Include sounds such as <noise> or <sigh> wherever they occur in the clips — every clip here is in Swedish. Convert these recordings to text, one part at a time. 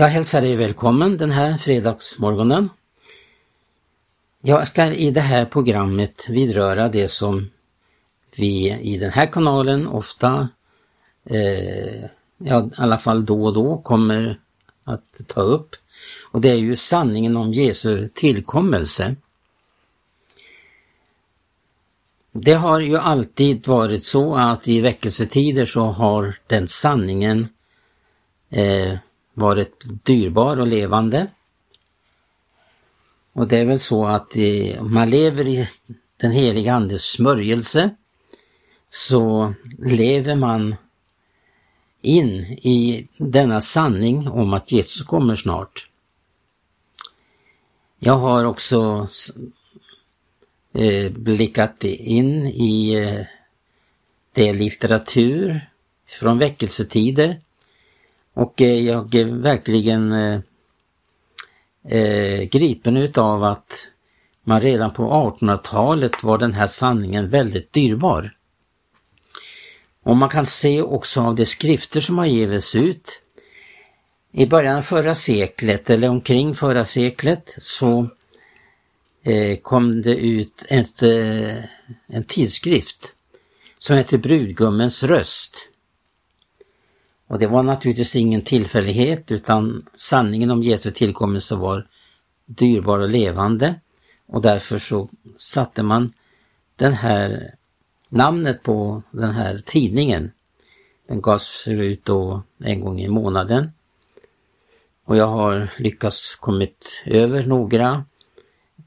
Jag hälsar dig välkommen den här fredagsmorgonen. Jag ska i det här programmet vidröra det som vi i den här kanalen ofta, eh, ja i alla fall då och då, kommer att ta upp. Och det är ju sanningen om Jesu tillkommelse. Det har ju alltid varit så att i väckelsetider så har den sanningen eh, varit dyrbar och levande. Och det är väl så att om man lever i den heliga Andes smörjelse så lever man in i denna sanning om att Jesus kommer snart. Jag har också eh, blickat in i eh, det litteratur från väckelsetider och eh, jag är verkligen eh, eh, gripen utav att man redan på 1800-talet var den här sanningen väldigt dyrbar. Och man kan se också av de skrifter som har givits ut. I början av förra seklet eller omkring förra seklet så eh, kom det ut ett, eh, en tidskrift som heter Brudgummens röst. Och det var naturligtvis ingen tillfällighet utan sanningen om Jesu tillkommelse var dyrbar och levande och därför så satte man den här namnet på den här tidningen. Den gavs ut då en gång i månaden. Och jag har lyckats kommit över några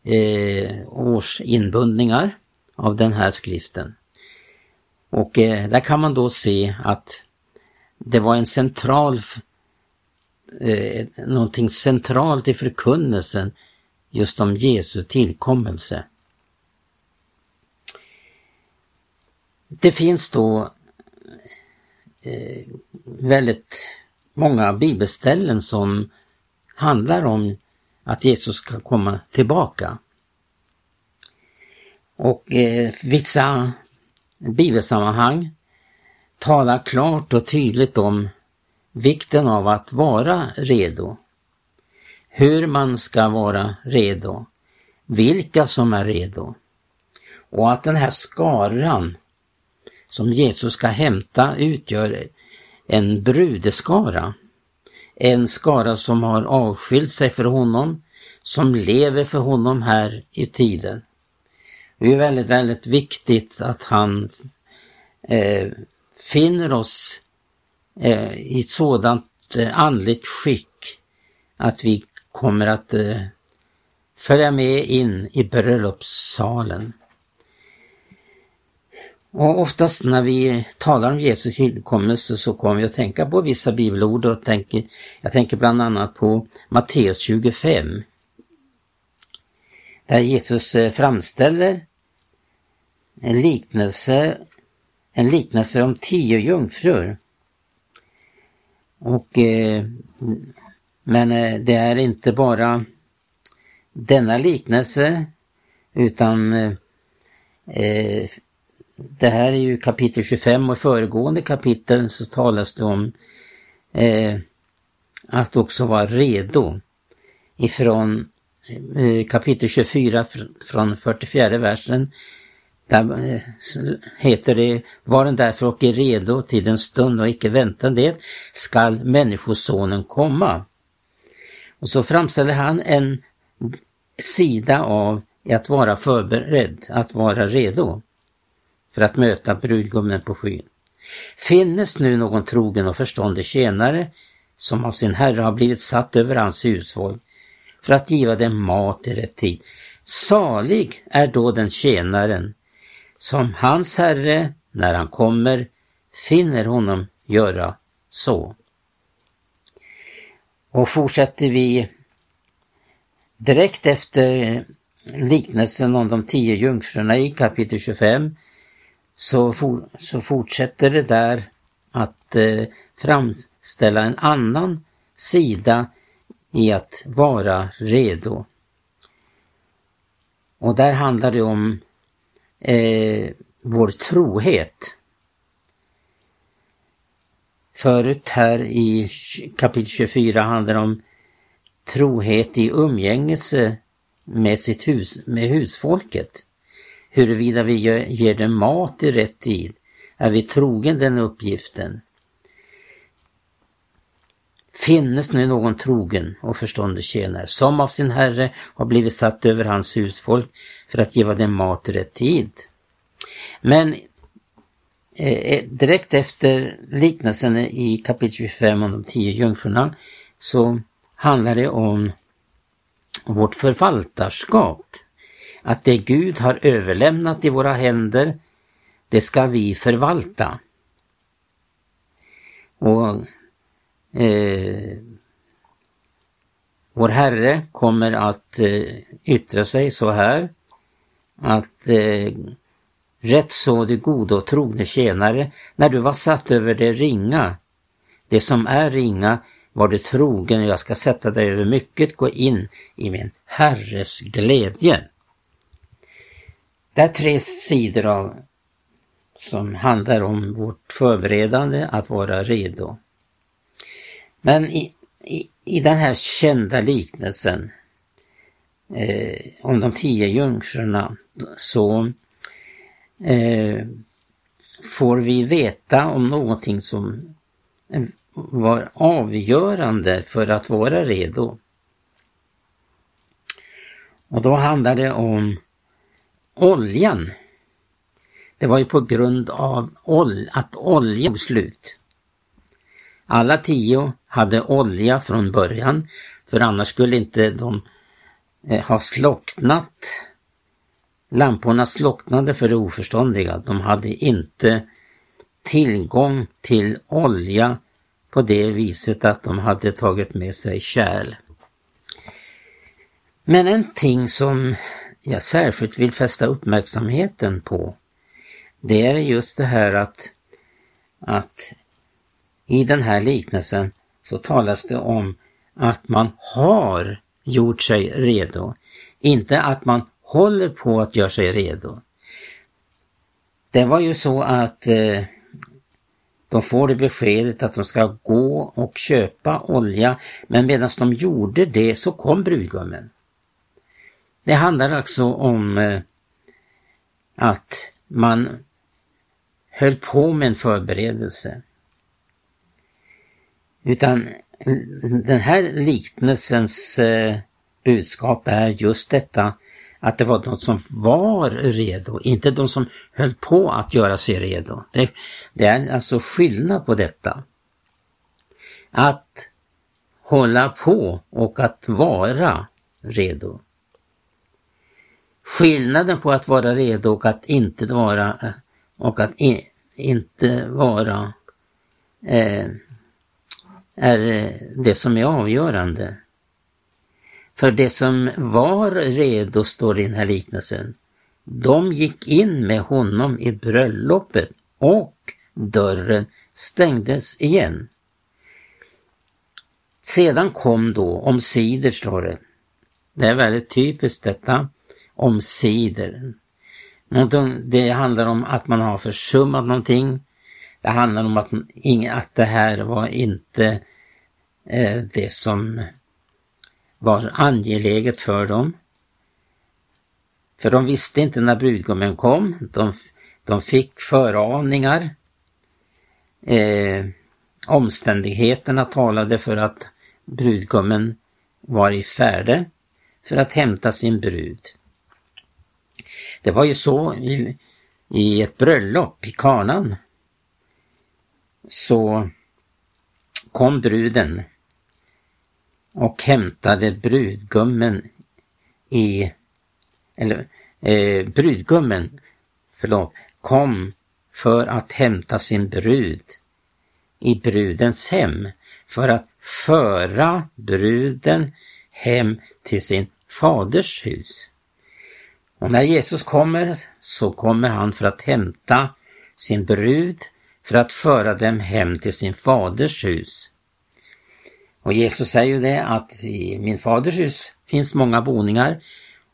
eh, års inbundningar av den här skriften. Och eh, där kan man då se att det var en central, eh, någonting centralt i förkunnelsen just om Jesu tillkommelse. Det finns då eh, väldigt många bibelställen som handlar om att Jesus ska komma tillbaka. Och eh, vissa bibelsammanhang talar klart och tydligt om vikten av att vara redo. Hur man ska vara redo. Vilka som är redo. Och att den här skaran som Jesus ska hämta utgör en brudeskara. En skara som har avskilt sig för honom, som lever för honom här i tiden. Det är väldigt, väldigt viktigt att han eh, finner oss eh, i ett sådant eh, andligt skick att vi kommer att eh, följa med in i bröllopssalen. Och oftast när vi talar om Jesu tillkommelse så kommer vi att tänka på vissa bibelord och tänker, jag tänker bland annat på Matteus 25. Där Jesus eh, framställer en liknelse en liknelse om tio jungfrur. Och, eh, men eh, det är inte bara denna liknelse utan eh, eh det här är ju kapitel 25 och föregående kapitel så talas det om eh, att också vara redo. Ifrån eh, kapitel 24 från 44 versen där eh, heter det, var den därför och är redo till den stund och icke väntan det, skall Människosonen komma. Och så framställer han en sida av att vara förberedd, att vara redo för att möta brudgummen på skyn. Finnes nu någon trogen och förståndig tjänare som av sin herre har blivit satt över hans hushåll för att giva dem mat i rätt tid. Salig är då den tjänaren som hans herre, när han kommer, finner honom göra så. Och fortsätter vi direkt efter liknelsen om de tio jungfrurna i kapitel 25 så, for, så fortsätter det där att eh, framställa en annan sida i att vara redo. Och där handlar det om eh, vår trohet. förut här i kapitel 24 handlar om trohet i umgängelse med sitt hus, med husfolket. Huruvida vi ger dem mat i rätt tid. Är vi trogen den uppgiften? Finnes nu någon trogen och förståndig tjänare som av sin herre har blivit satt över hans husfolk för att giva dem mat i rätt tid? Men eh, eh direkt efter liknelsen i kapitel 25 om de tio jungfrurna så handlar det om vårt förvaltarskap. Att det Gud har överlämnat i våra händer, det ska vi förvalta. Och eh, Vår Herre kommer att eh, yttra sig så här att eh, Rätt så du gode och trogne tjänare, när du var satt över det ringa, det som är ringa, var du trogen och jag ska sätta dig över mycket, gå in i min Herres glädje. Det är tre sidor av som handlar om vårt förberedande, att vara redo. Men i, i, i den här kända liknelsen eh, om de tio jungfrurna så eh, får vi veta om någonting som var avgörande för att vara redo. Och då handlar det om oljan. Det var ju på grund av ol att oljan tog slut. Alla tio hade olja från början, för annars skulle inte de eh, ha slocknat. Lamporna slocknade för det oförståndiga. De hade inte tillgång till olja på det viset att de hade tagit med sig kärl. Men en ting som jag särskilt vill fästa uppmärksamheten på det är just det här att, att i den här liknelsen så talas det om att man har gjort sig redo. Inte att man håller på att göra sig redo. Det var ju så att eh, de får det beskedet att de ska gå och köpa olja, men medan de gjorde det så kom brudgummen. Det handlar alltså om eh, att man höll på med en förberedelse. Utan den här liknelsens eh, budskap är just detta att det var de som var redo, inte de som höll på att göra sig redo. Det, det är alltså skillnad på detta. Att hålla på och att vara redo. Skillnaden på att vara redo och att inte vara eh, och att in, inte vara eh, är eh, det som är avgörande. För det som var redo, står i den här liknelsen, de gick in med honom i bröllopet och dörren stängdes igen. Sedan kom då omsider, står det. Det är väldigt typiskt detta, omsider. Det handlar om att man har försummat någonting. Det handlar om att, att det här var inte eh, det som var angeläget för dem. För de visste inte när brudgummen kom. De, de fick föraningar. Eh, omständigheterna talade för att brudgummen var i färde för att hämta sin brud. Det var ju så i, i ett bröllop i Kanan. Så kom bruden och hämtade brudgummen i, eller eh, brudgummen, förlåt, kom för att hämta sin brud i brudens hem för att föra bruden hem till sin faders hus. Och när Jesus kommer så kommer han för att hämta sin brud för att föra dem hem till sin faders hus. Och Jesus säger ju det att i min faders hus finns många boningar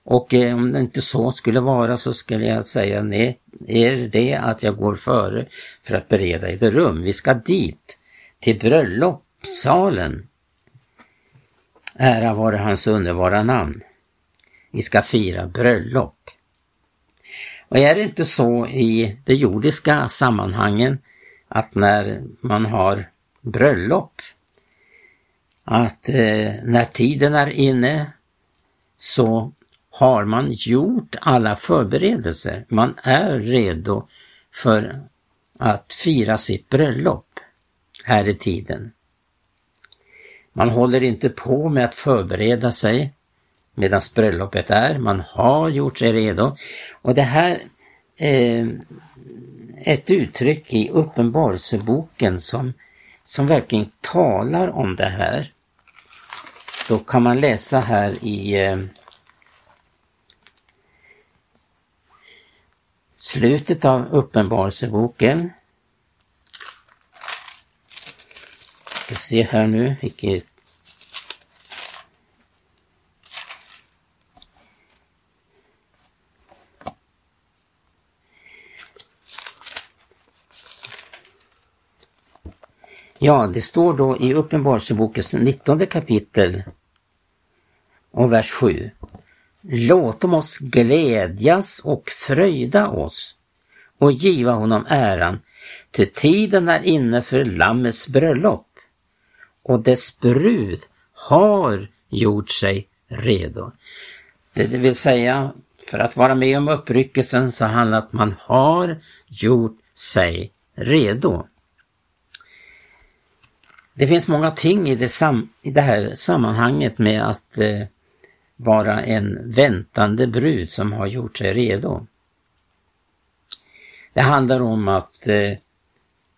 och eh, om det inte så skulle vara så skulle jag säga nej, är det att jag går före för att bereda er rum. Vi ska dit till bröllopssalen. Ära vare hans underbara namn. Vi ska fira bröllop. Och är det inte så i de jordiska sammanhangen att när man har bröllop, att eh, när tiden är inne så har man gjort alla förberedelser. Man är redo för att fira sitt bröllop här i tiden. Man håller inte på med att förbereda sig medan bröllopet är. Man har gjort sig redo. Och det här eh, ett uttryck i Uppenbarelseboken som, som verkligen talar om det här. Då kan man läsa här i eh, slutet av Uppenbarelseboken. Ska se här nu vilket Ja, det står då i Uppenbarelsebokens 19 kapitel och vers 7. Låt oss glädjas och fröjda oss och giva honom äran, till tiden är inne för Lammets bröllop och dess brud har gjort sig redo. Det vill säga, för att vara med om uppryckelsen så handlar det om att man har gjort sig redo. Det finns många ting i det, sam i det här sammanhanget med att eh, vara en väntande brud som har gjort sig redo. Det handlar om att eh,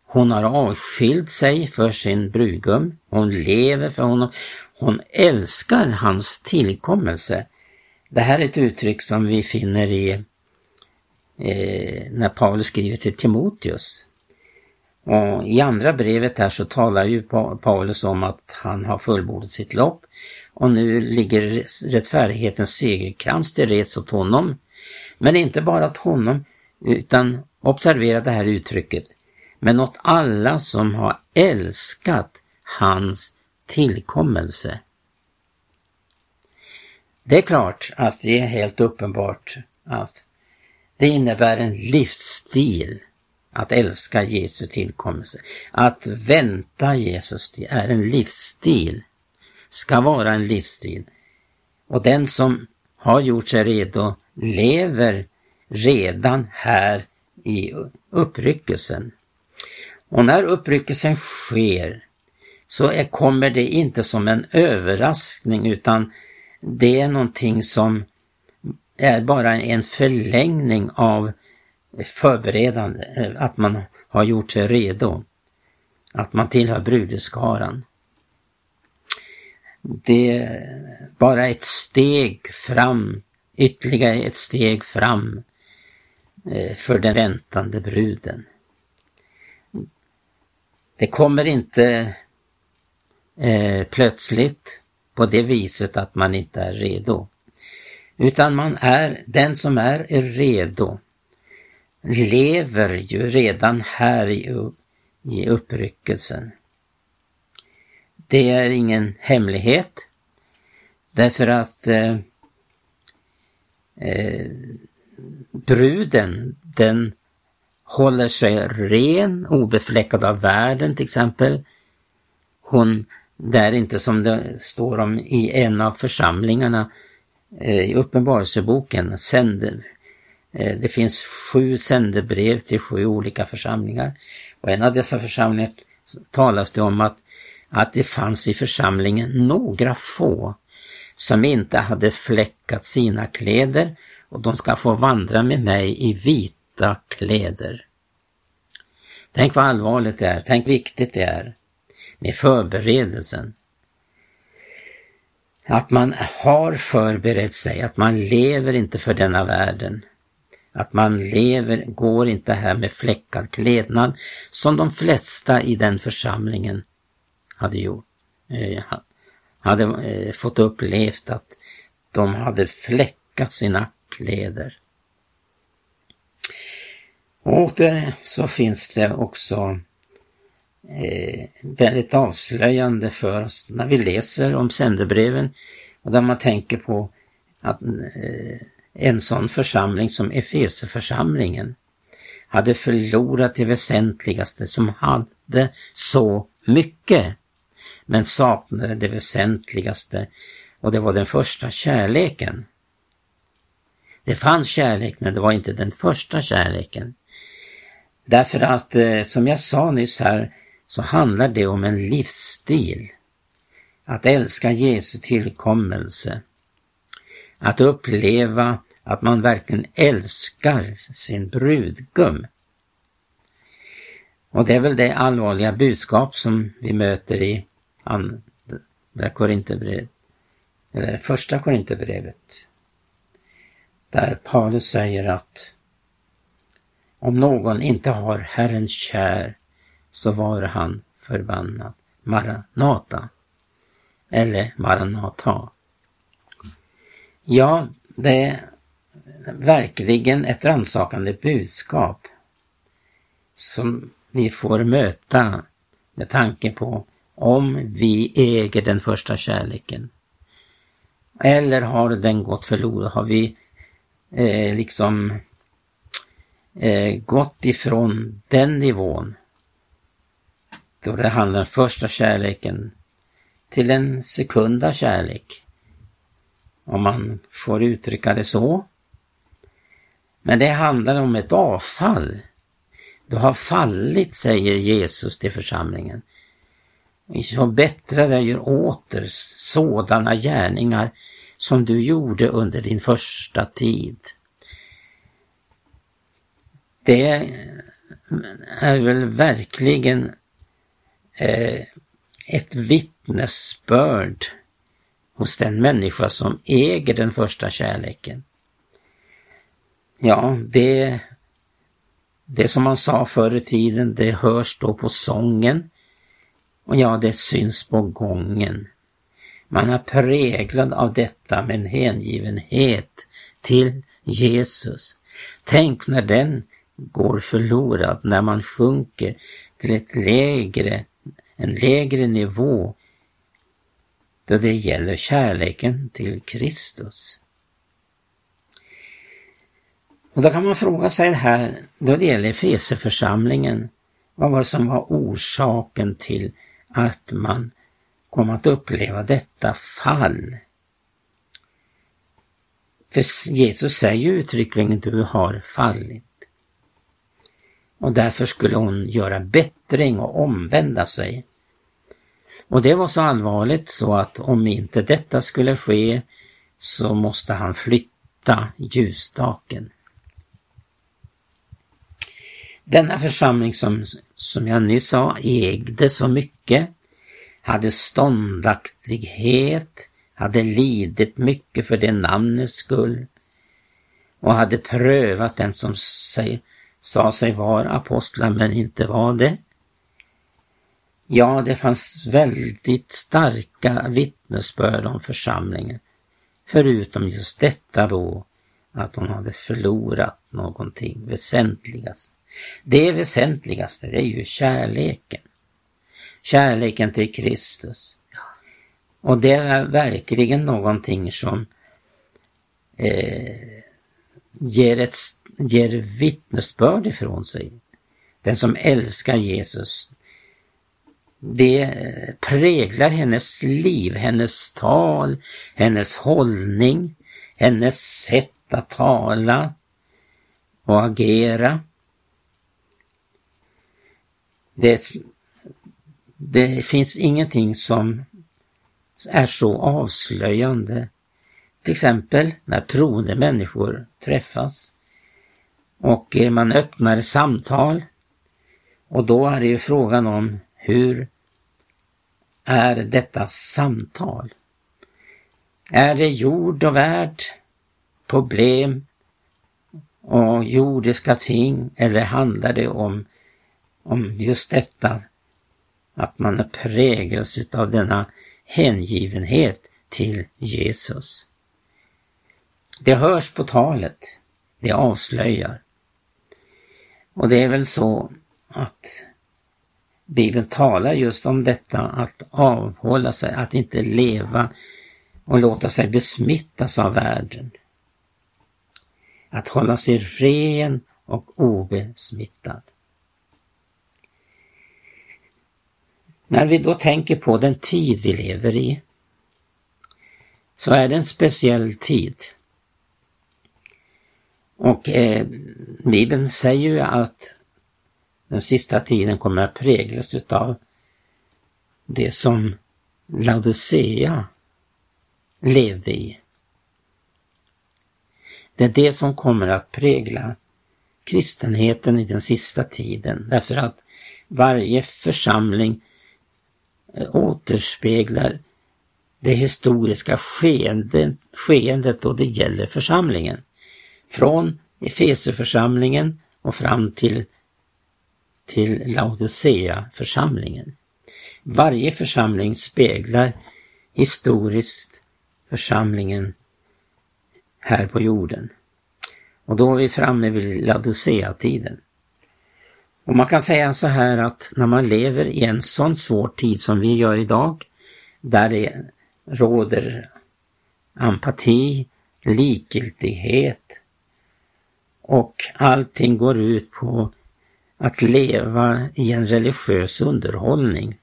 hon har avskilt sig för sin brudgum. Hon lever för honom. Hon älskar hans tillkommelse. Det här är ett uttryck som vi finner i eh, när Paulus skriver till Timoteus. Och I andra brevet här så talar ju Paulus om att han har fullbordat sitt lopp och nu ligger rättfärdighetens segerkrans till reds åt honom. Men inte bara åt honom, utan observera det här uttrycket, men åt alla som har älskat hans tillkommelse. Det är klart att det är helt uppenbart att det innebär en livsstil att älska Jesu tillkommelse. Att vänta Jesus, det är en livsstil. Ska vara en livsstil. Och den som har gjort sig redo lever redan här i uppryckelsen. Och när uppryckelsen sker så är, kommer det inte som en överraskning utan det är någonting som är bara en förlängning av förberedande, eh, att man har gjort sig redo. Att man tillhör brudeskaran. Det är bara ett steg fram, ytterligare ett steg fram eh, för den väntande bruden. Det kommer inte eh, plötsligt på det viset att man inte är redo. Utan man är, den som är, är redo lever ju redan här i, i uppryckelsen. Det är ingen hemlighet. Därför att eh, eh, bruden, den håller sig ren, obefläckad av världen till exempel. Hon, det är inte som det står om i en av församlingarna eh, i Uppenbarelseboken, sänder Eh, det finns sju sändebrev till sju olika församlingar. Och en av dessa församlingar talas det om att, att det fanns i församlingen några få som inte hade fläckat sina kläder och de ska få vandra med mig i vita kläder. Tänk vad allvarligt det är, tänk viktigt det är med förberedelsen. Att man har förberett sig, att man lever inte för denna världen. Att man lever, går inte här med fläckad klädnad som de flesta i den församlingen hade gjort. Eh, hade eh, fått upplevt att de hade fläckat sina kläder. Och åter så finns det också eh, väldigt avslöjande för oss när vi läser om sändebreven och där man tänker på att eh, en sån församling som Efeseförsamlingen hade förlorat det väsentligaste som hade så mycket men saknade det väsentligaste och det var den första kärleken. Det fanns kärlek men det var inte den första kärleken. Därför att eh, som jag sa nyss här så handlar det om en livsstil. Att älska Jesu tillkommelse. Att uppleva att man verkligen älskar sin brudgum. Och det är väl det allvarliga budskap som vi möter i andra Korinthierbrevet, eller första Korinthierbrevet. Där Paulus säger att om någon inte har Herren kär så var han förbannad. Maranata. Eller Maranata. Ja, det är verkligen ett rannsakande budskap som vi får möta med tanke på om vi äger den första kärleken. Eller har den gått förlorad? Har vi eh, liksom eh, gått ifrån den nivån då det handlar om första kärleken till en sekunda kärlek. Om man får uttrycka det så. Men det handlar om ett avfall. Du har fallit, säger Jesus till församlingen. Så bättre dig gör åter sådana gärningar som du gjorde under din första tid. Det är väl verkligen eh, ett vittnesbörd hos den människa som äger den första kärleken. Ja, det, det som man sa förr i tiden, det hörs då på sången och ja, det syns på gången. Man är präglad av detta med en hängivenhet till Jesus. Tänk när den går förlorad, när man sjunker till ett lägre, en lägre nivå då det gäller kärleken till Kristus. Och då kan man fråga sig här, då det gäller Efeserförsamlingen, vad var det som var orsaken till att man kom att uppleva detta fall? För Jesus säger ju uttryckligen du har fallit. Och därför skulle hon göra bättring och omvända sig. Och det var så allvarligt så att om inte detta skulle ske så måste han flytta ljusstaken. Denna församling som, som jag nyss sa ägde så mycket, hade ståndaktighet, hade lidit mycket för det namnets skull och hade prövat den som sig, sa sig vara apostlar men inte var det. Ja, det fanns väldigt starka vittnesbörd om församlingen. Förutom just detta då att hon hade förlorat någonting väsentligast. Det väsentligaste det är ju kärleken. Kärleken till Kristus. Och det är verkligen någonting som eh, ger, ett, ger vittnesbörd ifrån sig. Den som älskar Jesus, det präglar hennes liv, hennes tal, hennes hållning, hennes sätt att tala och agera. Det, det finns ingenting som är så avslöjande. Till exempel när troende människor träffas och man öppnar samtal och då är det ju frågan om hur är detta samtal? Är det jord och värld, problem och jordiska ting eller handlar det om, om just detta att man är präglas av denna hängivenhet till Jesus? Det hörs på talet, det avslöjar. Och det är väl så att Bibeln talar just om detta att avhålla sig, att inte leva och låta sig besmittas av världen. Att hålla sig ren och obesmittad. När vi då tänker på den tid vi lever i så är det en speciell tid. Och eh, Bibeln säger ju att den sista tiden kommer att präglas utav det som Laodicea levde i. Det är det som kommer att prägla kristenheten i den sista tiden därför att varje församling eh, återspeglar det historiska skeendet, skeendet då det gäller församlingen. Från Efeserförsamlingen och fram till, till Laodicea-församlingen. Varje församling speglar historiskt församlingen här på jorden. Och då är vi framme vid Laodicea-tiden. Och man kan säga så här att när man lever i en sån svår tid som vi gör idag, där det råder empati, likgiltighet och allting går ut på att leva i en religiös underhållning.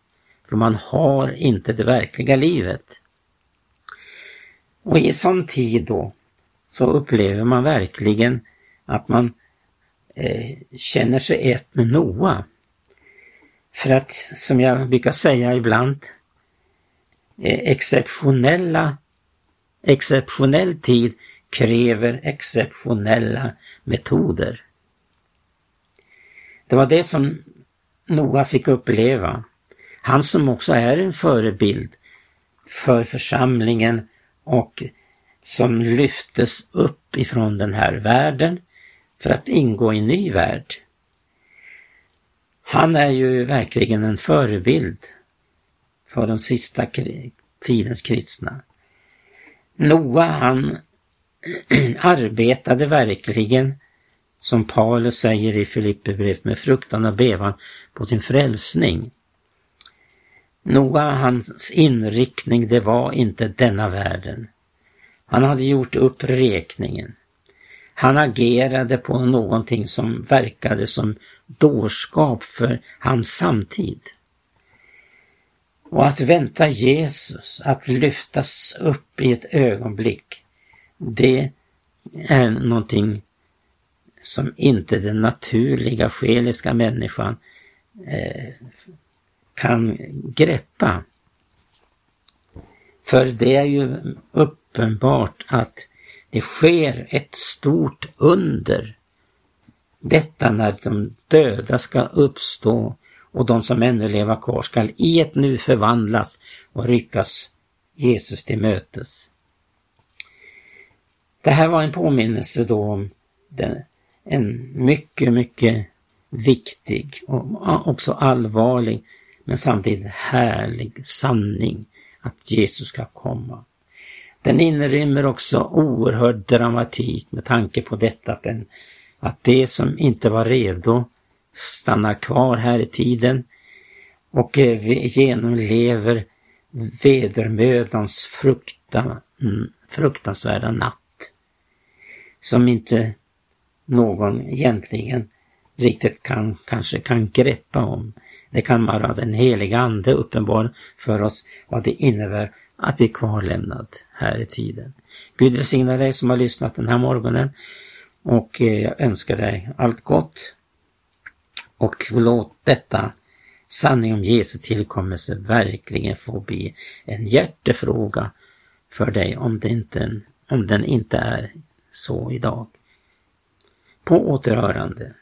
För man har inte det verkliga livet. Och i sån tid då så upplever man verkligen att man eh, känner sig ett med Noa. För att, som jag brukar säga ibland, eh, exceptionella, exceptionell tid kräver exceptionella metoder. Det var det som Noa fick uppleva. Han som också är en förebild för församlingen och som lyftes upp ifrån den här världen för att ingå i en ny värld. Han är ju verkligen en förebild för de sista tidens kristna. Noa han <clears throat> arbetade verkligen, som Paulus säger i Filipperbrevet, med fruktan och bevan på sin frälsning. Noa, hans inriktning, det var inte denna världen. Han hade gjort upp räkningen. Han agerade på någonting som verkade som dårskap för hans samtid. Och att vänta Jesus att lyftas upp i ett ögonblick, det är någonting som inte den naturliga själiska människan eh, kan greppa. För det är ju uppenbart att det sker ett stort under. Detta när de döda ska uppstå och de som ännu lever kvar skall i ett nu förvandlas och ryckas Jesus till mötes. Det här var en påminnelse då om den, en mycket, mycket viktig och också allvarlig men samtidigt härlig sanning att Jesus ska komma. Den inrymmer också oerhörd dramatik med tanke på detta att, den, att det som inte var redo stannar kvar här i tiden och eh, genomlever vedermödans fruktan, mm, fruktansvärda natt. Som inte någon egentligen riktigt kan, kanske kan greppa om. Det kan bara den heliga Ande uppenbar för oss vad det innebär att bli kvarlämnad här i tiden. Gud välsigna dig som har lyssnat den här morgonen och eh, jag önskar dig allt gott. Och låt detta sanning om Jesu tillkommelse verkligen få bli en hjärtefråga för dig om, det inte, om den inte är så idag. På återhörande.